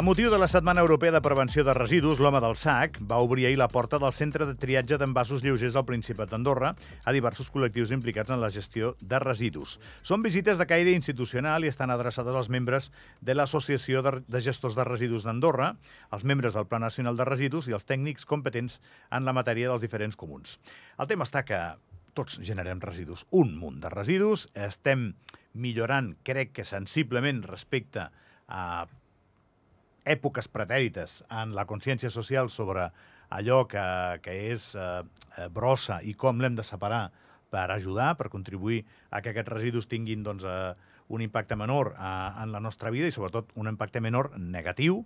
A motiu de la Setmana Europea de Prevenció de Residus, l'Home del Sac va obrir ahir la porta del Centre de Triatge d'Envasos Lleugers del Principat d'Andorra a diversos col·lectius implicats en la gestió de residus. Són visites de caire institucional i estan adreçades als membres de l'Associació de, Gestors de Residus d'Andorra, els membres del Pla Nacional de Residus i els tècnics competents en la matèria dels diferents comuns. El tema està que tots generem residus, un munt de residus, estem millorant, crec que sensiblement respecte a èpoques pretèrites en la consciència social sobre allò que, que és eh, brossa i com l'hem de separar per ajudar, per contribuir a que aquests residus tinguin doncs, eh, un impacte menor eh, en la nostra vida i sobretot un impacte menor negatiu.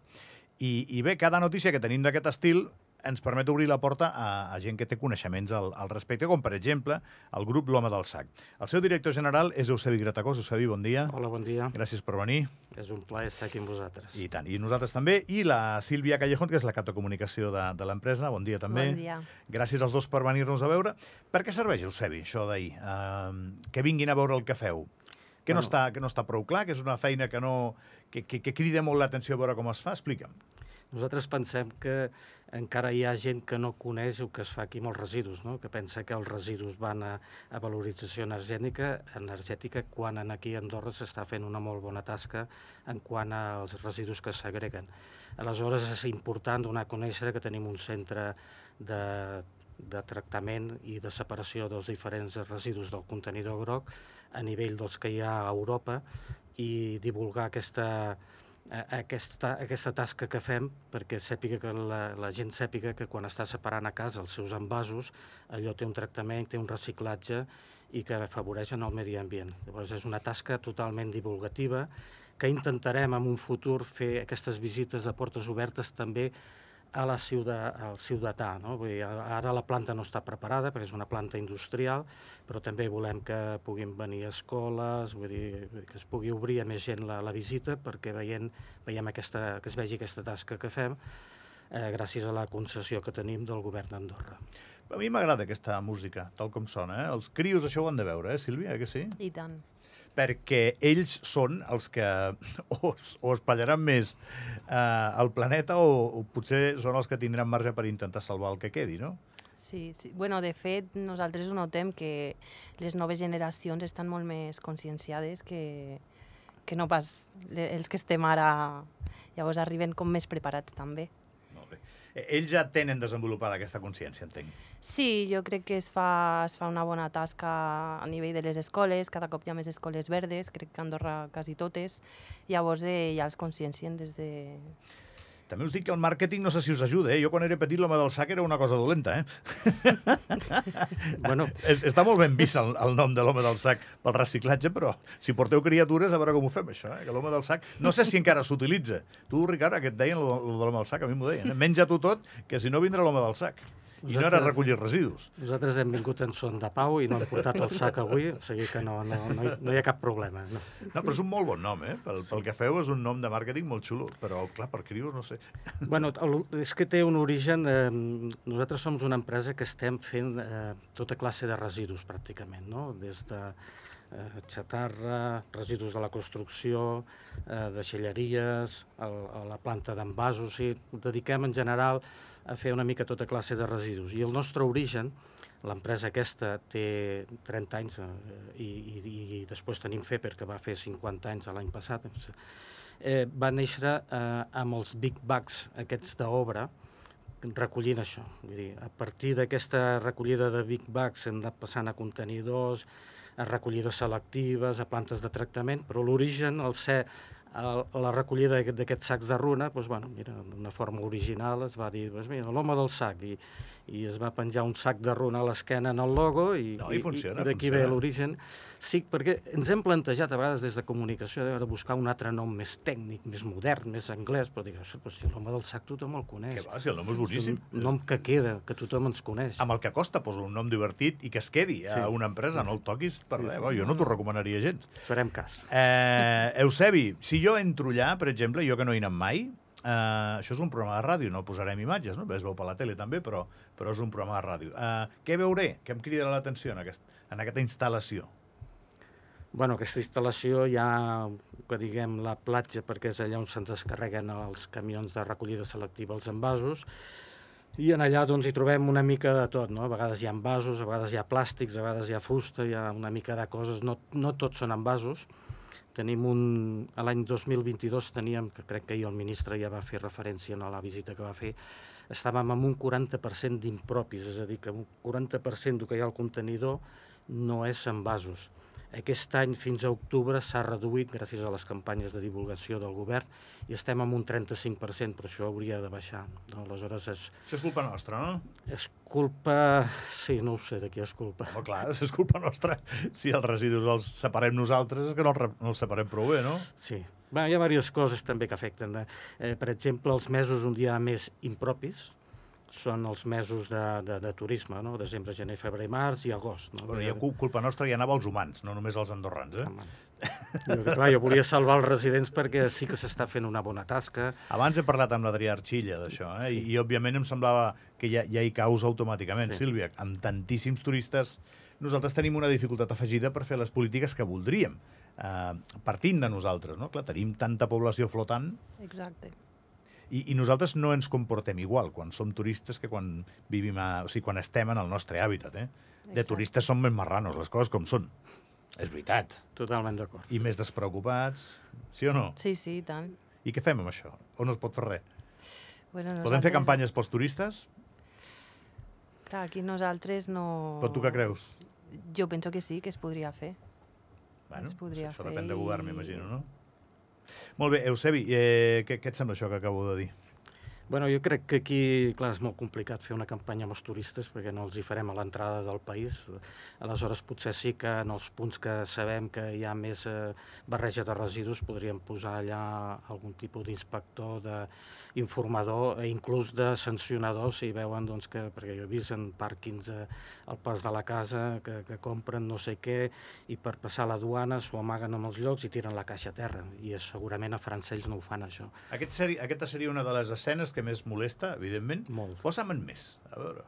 I, i bé, cada notícia que tenim d'aquest estil ens permet obrir la porta a, a gent que té coneixements al, al respecte, com per exemple el grup L'Home del Sac. El seu director general és Eusebi Gratacós. Eusebi, bon dia. Hola, bon dia. Gràcies per venir. És un plaer estar aquí amb vosaltres. I tant, i nosaltres també. I la Sílvia Callejón, que és la cap de comunicació de, de l'empresa. Bon dia també. Bon dia. Gràcies als dos per venir-nos a veure. Per què serveix, Eusebi, això d'ahir? Uh, que vinguin a veure el que feu. Que, bueno. no està, que no està prou clar, que és una feina que, no, que, que, que crida molt l'atenció a veure com es fa. Explica'm. Nosaltres pensem que encara hi ha gent que no coneix el que es fa aquí amb els residus, no? que pensa que els residus van a, a valorització energètica, energètica quan en aquí a Andorra s'està fent una molt bona tasca en quant als residus que s'agreguen. Aleshores és important donar a conèixer que tenim un centre de, de tractament i de separació dels diferents residus del contenidor groc a nivell dels que hi ha a Europa i divulgar aquesta, aquesta, aquesta tasca que fem perquè sàpiga que la, la gent sàpiga que quan està separant a casa els seus envasos allò té un tractament, té un reciclatge i que afavoreixen el medi ambient. Llavors és una tasca totalment divulgativa que intentarem en un futur fer aquestes visites de portes obertes també a la ciutat, al ciutatà. No? Vull dir, ara la planta no està preparada perquè és una planta industrial, però també volem que puguin venir escoles, vull dir, que es pugui obrir a més gent la, la visita perquè veient, veiem aquesta, que es vegi aquesta tasca que fem eh, gràcies a la concessió que tenim del govern d'Andorra. A mi m'agrada aquesta música, tal com sona. Eh? Els crios això ho han de veure, eh, Sílvia, que sí? I tant perquè ells són els que o, o espallaran més eh, el planeta o, o potser són els que tindran marge per intentar salvar el que quedi, no? Sí, sí. Bueno, de fet, nosaltres ho notem que les noves generacions estan molt més conscienciades que, que no pas els que estem ara. Llavors arriben com més preparats també. Ells ja tenen desenvolupada aquesta consciència, entenc. Sí, jo crec que es fa, es fa una bona tasca a nivell de les escoles, cada cop hi ha més escoles verdes, crec que Andorra quasi totes, llavors eh, ja els consciencien des de, també us dic que el màrqueting no sé si us ajuda, eh? Jo quan era petit l'home del sac era una cosa dolenta, eh? bueno... Està molt ben vist el, el nom de l'home del sac pel reciclatge, però si porteu criatures a veure com ho fem, això, eh? Que l'home del sac... No sé si encara s'utilitza. Tu, Ricard, que et deien lo de l'home del sac, a mi m'ho deien. Eh? Menja tu tot, que si no vindrà l'home del sac. I no era recollir residus. Nosaltres hem vingut en son de pau i no hem portat el sac avui, o sigui que no, no, no, hi, no hi ha cap problema. No. no, però és un molt bon nom, eh? Pel, pel que feu és un nom de màrqueting molt xulo, però clar, per crios no sé. Bueno, és que té un origen... Eh, nosaltres som una empresa que estem fent eh, tota classe de residus, pràcticament, no? Des de eh, xatarra, residus de la construcció, eh, deixalleries, el, a la planta d'envasos, o sigui, dediquem en general a fer una mica tota classe de residus. I el nostre origen, l'empresa aquesta té 30 anys eh, i, i, i després tenim FEPER, que va fer 50 anys l'any passat, eh, va néixer eh, amb els big bags aquests d'obra, recollint això. Vull dir, a partir d'aquesta recollida de big bags hem anat passant a contenidors, a recollides selectives, a plantes de tractament, però l'origen, el ser la recollida d'aquests sacs de runa, doncs, bueno, mira, d'una forma original es va dir, doncs, mira, l'home del sac, i, i es va penjar un sac de runa a l'esquena en el logo, i, no, i, funciona, i d'aquí ve l'origen. Sí, perquè ens hem plantejat a vegades des de comunicació de buscar un altre nom més tècnic, més modern, més anglès, però dic, però si l'home del sac tothom el coneix. Que va, si el nom és boníssim. És un nom que queda, que tothom ens coneix. Amb el que costa, posa un nom divertit i que es quedi sí. a una empresa, sí. no el toquis per res. Sí, sí. Jo no t'ho recomanaria gens. Farem cas. Eh, Eusebi, si jo entro allà, per exemple, jo que no hi he anat mai, Uh, això és un programa de ràdio, no posarem imatges, no? es veu per la tele també, però, però és un programa de ràdio. Uh, què veuré? Què em cridarà l'atenció en, aquest, en aquesta instal·lació? Bueno, aquesta instal·lació hi ha, que diguem, la platja, perquè és allà on se'n descarreguen els camions de recollida selectiva els envasos, i en allà doncs, hi trobem una mica de tot, no? A vegades hi ha envasos, a vegades hi ha plàstics, a vegades hi ha fusta, hi ha una mica de coses, no, no tots són envasos. Tenim un... a L'any 2022 teníem, que crec que ahir el ministre ja va fer referència a la visita que va fer, estàvem amb un 40% d'impropis, és a dir, que un 40% del que hi ha al contenidor no és envasos. Aquest any, fins a octubre, s'ha reduït gràcies a les campanyes de divulgació del govern i estem amb un 35%, però això hauria de baixar. No? Aleshores, és, Això és culpa nostra, no? és culpa... Sí, no ho sé de qui és culpa. Home, clar, és culpa nostra. Si els residus els separem nosaltres, és que no els, no els separem prou bé, no? Sí. Bé, hi ha diverses coses també que afecten. Eh? Eh, per exemple, els mesos on hi ha més impropis són els mesos de, de, de turisme, no? desembre, gener, febrer, març i agost. No? Bueno, ja cul- culpa nostra ja anava als humans, no només als andorrans, eh? Home. Jo, clar, jo volia salvar els residents perquè sí que s'està fent una bona tasca. Abans he parlat amb l'Adrià Arxilla d'això, eh? I, i òbviament em semblava que ja, ja hi caus automàticament, Sí. Sílvia. Amb tantíssims turistes, nosaltres tenim una dificultat afegida per fer les polítiques que voldríem, eh, partint de nosaltres, no? Clar, tenim tanta població flotant Exacte. i, i nosaltres no ens comportem igual quan som turistes que quan vivim a, o sigui, quan estem en el nostre hàbitat, eh? De Exacte. turistes som més marranos, les coses com són. És veritat. Totalment d'acord. I més despreocupats, sí o no? Sí, sí, i tant. I què fem amb això? O no es pot fer res? Bueno, Podem fer nosaltres- campanyes pels turistes? Clar, aquí nosaltres no... Però tu què creus? Jo penso que sí, que es podria fer. Bueno, Es podria això fer depèn de govern, i- m'imagino, no? Molt bé, Eusebi, eh, què, què et sembla això que acabo de dir? Bueno, jo crec que aquí, clar, és molt complicat fer una campanya amb els turistes perquè no els hi farem a l'entrada del país. Aleshores, potser sí que en els punts que sabem que hi ha més eh, barreja de residus podríem posar allà algun tipus d'inspector, d'informador e inclús de sancionador si veuen doncs, que, perquè jo he vist en pàrquings eh, al pas de la casa que, que compren no sé què i per passar la duana s'ho amaguen en els llocs i tiren la caixa a terra i segurament a França ells no ho fan això. Aquest seri, aquesta seria una de les escenes que més molesta, evidentment. Molt. Posa'm en més. A veure,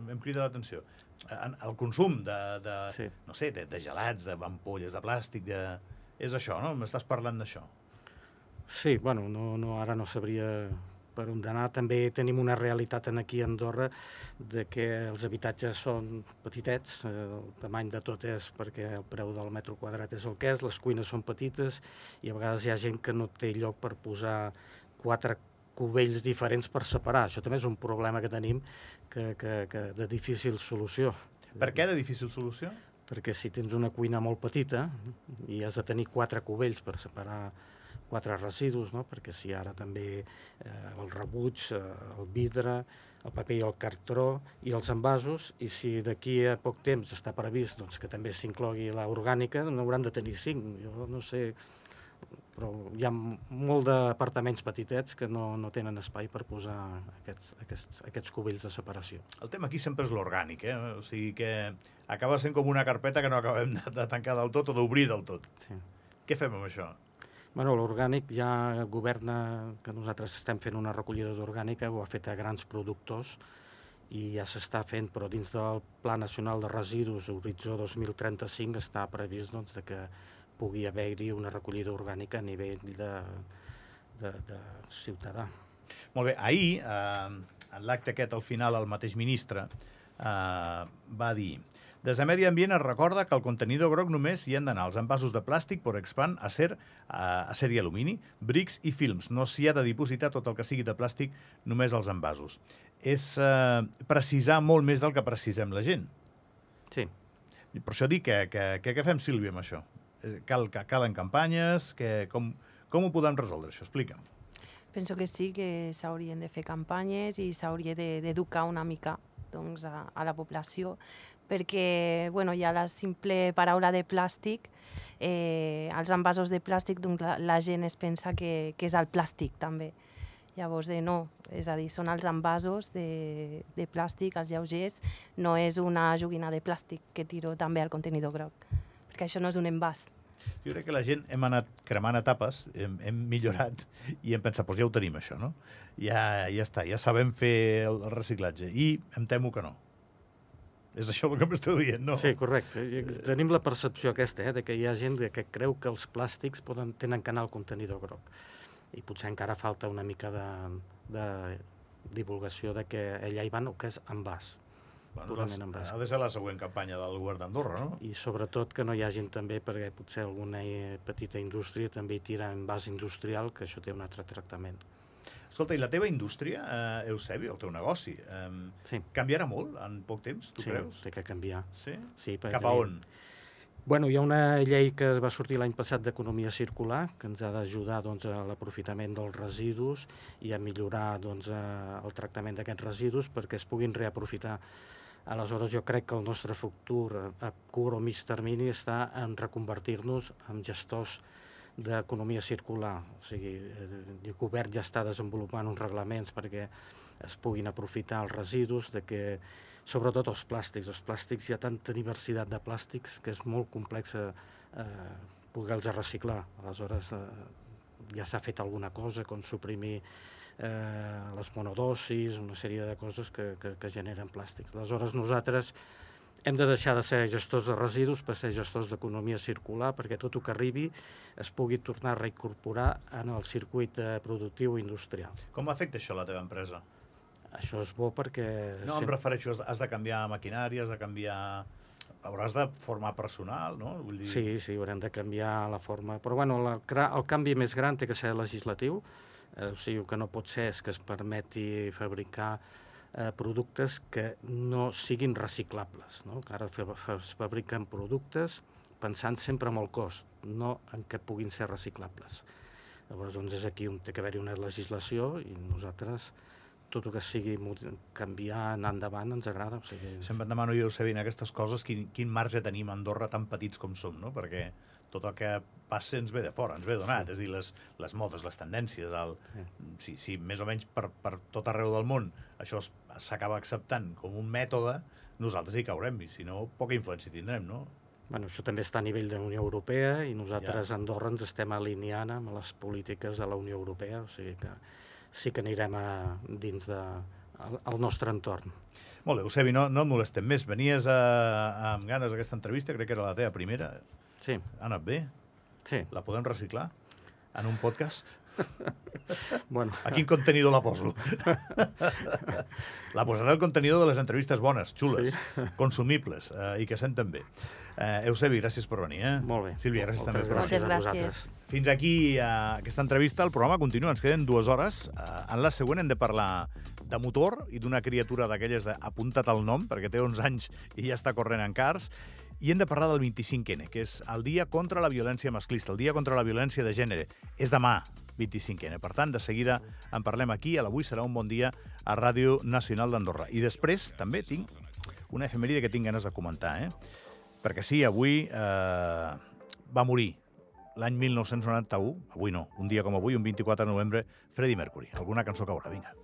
em crida l'atenció. En- El consum de, de Sí. no sé, de, de gelats, de ampolles de plàstic, de... és això, no? M'estàs parlant d'això. Sí, bueno, no, no, ara no sabria per on d'anar. També tenim una realitat en aquí a Andorra de que els habitatges són petitets, eh, el tamany de tot és perquè el preu del metro quadrat és el que és, les cuines són petites i a vegades hi ha gent que no té lloc per posar quatre cubells diferents per separar. Això també és un problema que tenim que, que, que de difícil solució. Per què de difícil solució? Perquè si tens una cuina molt petita i has de tenir quatre cubells per separar quatre residus, no? perquè si ara també eh, el rebuig, eh, el vidre, el paper i el cartró i els envasos, i si d'aquí a poc temps està previst doncs, que també s'inclogui la orgànica, n'hauran de tenir cinc. Jo no sé, però hi ha molt d'apartaments petitets que no, no tenen espai per posar aquests, aquests, aquests cubells de separació. El tema aquí sempre és l'orgànic, eh? O sigui que acaba sent com una carpeta que no acabem de, de tancar del tot o d'obrir del tot. Sí. Què fem amb això? Bueno, l'orgànic ja governa, que nosaltres estem fent una recollida d'orgànica, ho ha fet a grans productors i ja s'està fent, però dins del Pla Nacional de Residus Horitzó 2035 està previst doncs, que pugui haver-hi una recollida orgànica a nivell de, de, de ciutadà. Molt bé, ahir, eh, en l'acte aquest, al final, el mateix ministre eh, va dir des de Medi Ambient es recorda que al contenidor groc només hi han d'anar els envasos de plàstic per expand, acer, eh, acer i alumini, brics i films. No s'hi ha de dipositar tot el que sigui de plàstic, només els envasos. És eh, precisar molt més del que precisem la gent. Sí, I per això dic que, que, que què fem, Sílvia, amb això? Eh, Cal, ca- calen campanyes? Que, com, com ho podem resoldre, això? Explica'm. Penso que sí que s'haurien de fer campanyes i s'hauria de- d'educar una mica doncs, a, a la població, perquè bueno, ha la simple paraula de plàstic, eh, els envasos de plàstic, doncs la, la gent es pensa que, que és el plàstic també. Llavors, eh, no, és a dir, són els envasos de, de plàstic, els lleugers, no és una joguina de plàstic que tiro també al contenidor groc, perquè això no és un envàs. Jo crec que la gent hem anat cremant etapes, hem, hem millorat i hem pensat, doncs ja ho tenim, això, no? Ja, ja està, ja sabem fer el, reciclatge. I em temo que no. És això el que m'esteu dient, no? Sí, correcte. Tenim la percepció aquesta, eh, de que hi ha gent que creu que els plàstics poden, tenen que anar al contenidor groc. I potser encara falta una mica de, de divulgació de que allà hi van o que és envàs. Bueno, purament doncs, envàs. ha de ser la següent campanya del govern d'Andorra, no? I sobretot que no hi hagin també, perquè potser alguna eh, petita indústria també hi tira envàs industrial, que això té un altre tractament. Escolta, i la teva indústria, eh, Eusebi, el teu negoci, eh, Sí, canviarà molt en poc temps, tu sí creus? té que canviar. Sí? Sí, perquè Cap a on? Bueno, hi ha una llei que va sortir l'any passat d'economia circular que ens ha d'ajudar doncs, a l'aprofitament dels residus i a millorar doncs, el tractament d'aquests residus perquè es puguin reaprofitar. Aleshores, jo crec que el nostre futur a curt o mig termini està en reconvertir-nos en gestors d'economia circular. O sigui, eh, el govern ja està desenvolupant uns reglaments perquè es puguin aprofitar els residus, de que sobretot els plàstics. Els plàstics, hi ha tanta diversitat de plàstics que és molt complex eh, poder-los reciclar. Aleshores, eh, ja s'ha fet alguna cosa, com suprimir eh, les monodosis, una sèrie de coses que, que, que generen plàstics. Aleshores, nosaltres hem de deixar de ser gestors de residus per ser gestors d'economia circular, perquè tot el que arribi es pugui tornar a reincorporar en el circuit eh, productiu industrial. Com afecta això a la teva empresa? Això és bo perquè... No, em refereixo, has de canviar maquinària, has de canviar... Hauràs de formar personal, no? Vull dir... Sí, sí, haurem de canviar la forma. Però bueno, la, el canvi més gran té que ser legislatiu, eh, o sigui, el que no pot ser és que es permeti fabricar eh, productes que no siguin reciclables. No? Que ara es fabriquen productes pensant sempre en el cost, no en que puguin ser reciclables. Llavors, doncs, és aquí on té que haver-hi una legislació i nosaltres tot el que sigui canviar, anar endavant, ens agrada. O sigui, Sempre et demano jo, Eusebi, en aquestes coses, quin, quin marge tenim a Andorra tan petits com som, no? Perquè tot el que passa ens ve de fora, ens ve donat, sí. és a dir, les, les modes, les tendències, el, Sí. si, si més o menys per, per tot arreu del món això s'acaba acceptant com un mètode, nosaltres hi caurem, i si no, poca influència tindrem, no? Bueno, això també està a nivell de la Unió Europea i nosaltres a Andorra ens estem alineant amb les polítiques de la Unió Europea, o sigui que sí que anirem a, dins de, al, al nostre entorn. Molt bé, Eusebi, no, no et molestem més. Venies a, a, amb ganes aquesta entrevista, crec que era la teva primera. Sí, Ha anat bé? sí. La podem reciclar? En un podcast? Bueno, A quin contenidor la poso? la posaré al contenidor de les entrevistes bones, xules, sí. consumibles eh, i que senten bé. Eh, Eusebi, gràcies per venir. Eh? molt bé. Sílvia, gràcies també. Moltes per gràcies Moltes a gràcies. vosaltres. Fins aquí eh, aquesta entrevista. El programa continua, ens queden dues hores. Eh, en la següent hem de parlar de motor i d'una criatura d'aquelles de apunta't al nom, perquè té 11 anys i ja està corrent en cars. I hem de parlar del 25N, que és el dia contra la violència masclista, el dia contra la violència de gènere. És demà, 25N. Per tant, de seguida en parlem aquí, a l'avui serà un bon dia a Ràdio Nacional d'Andorra. I després també tinc una efemèride que tinc ganes de comentar, eh? Perquè sí, avui eh, va morir l'any 1991, avui no, un dia com avui, un 24 de novembre, Freddie Mercury. Alguna cançó caurà, vinga.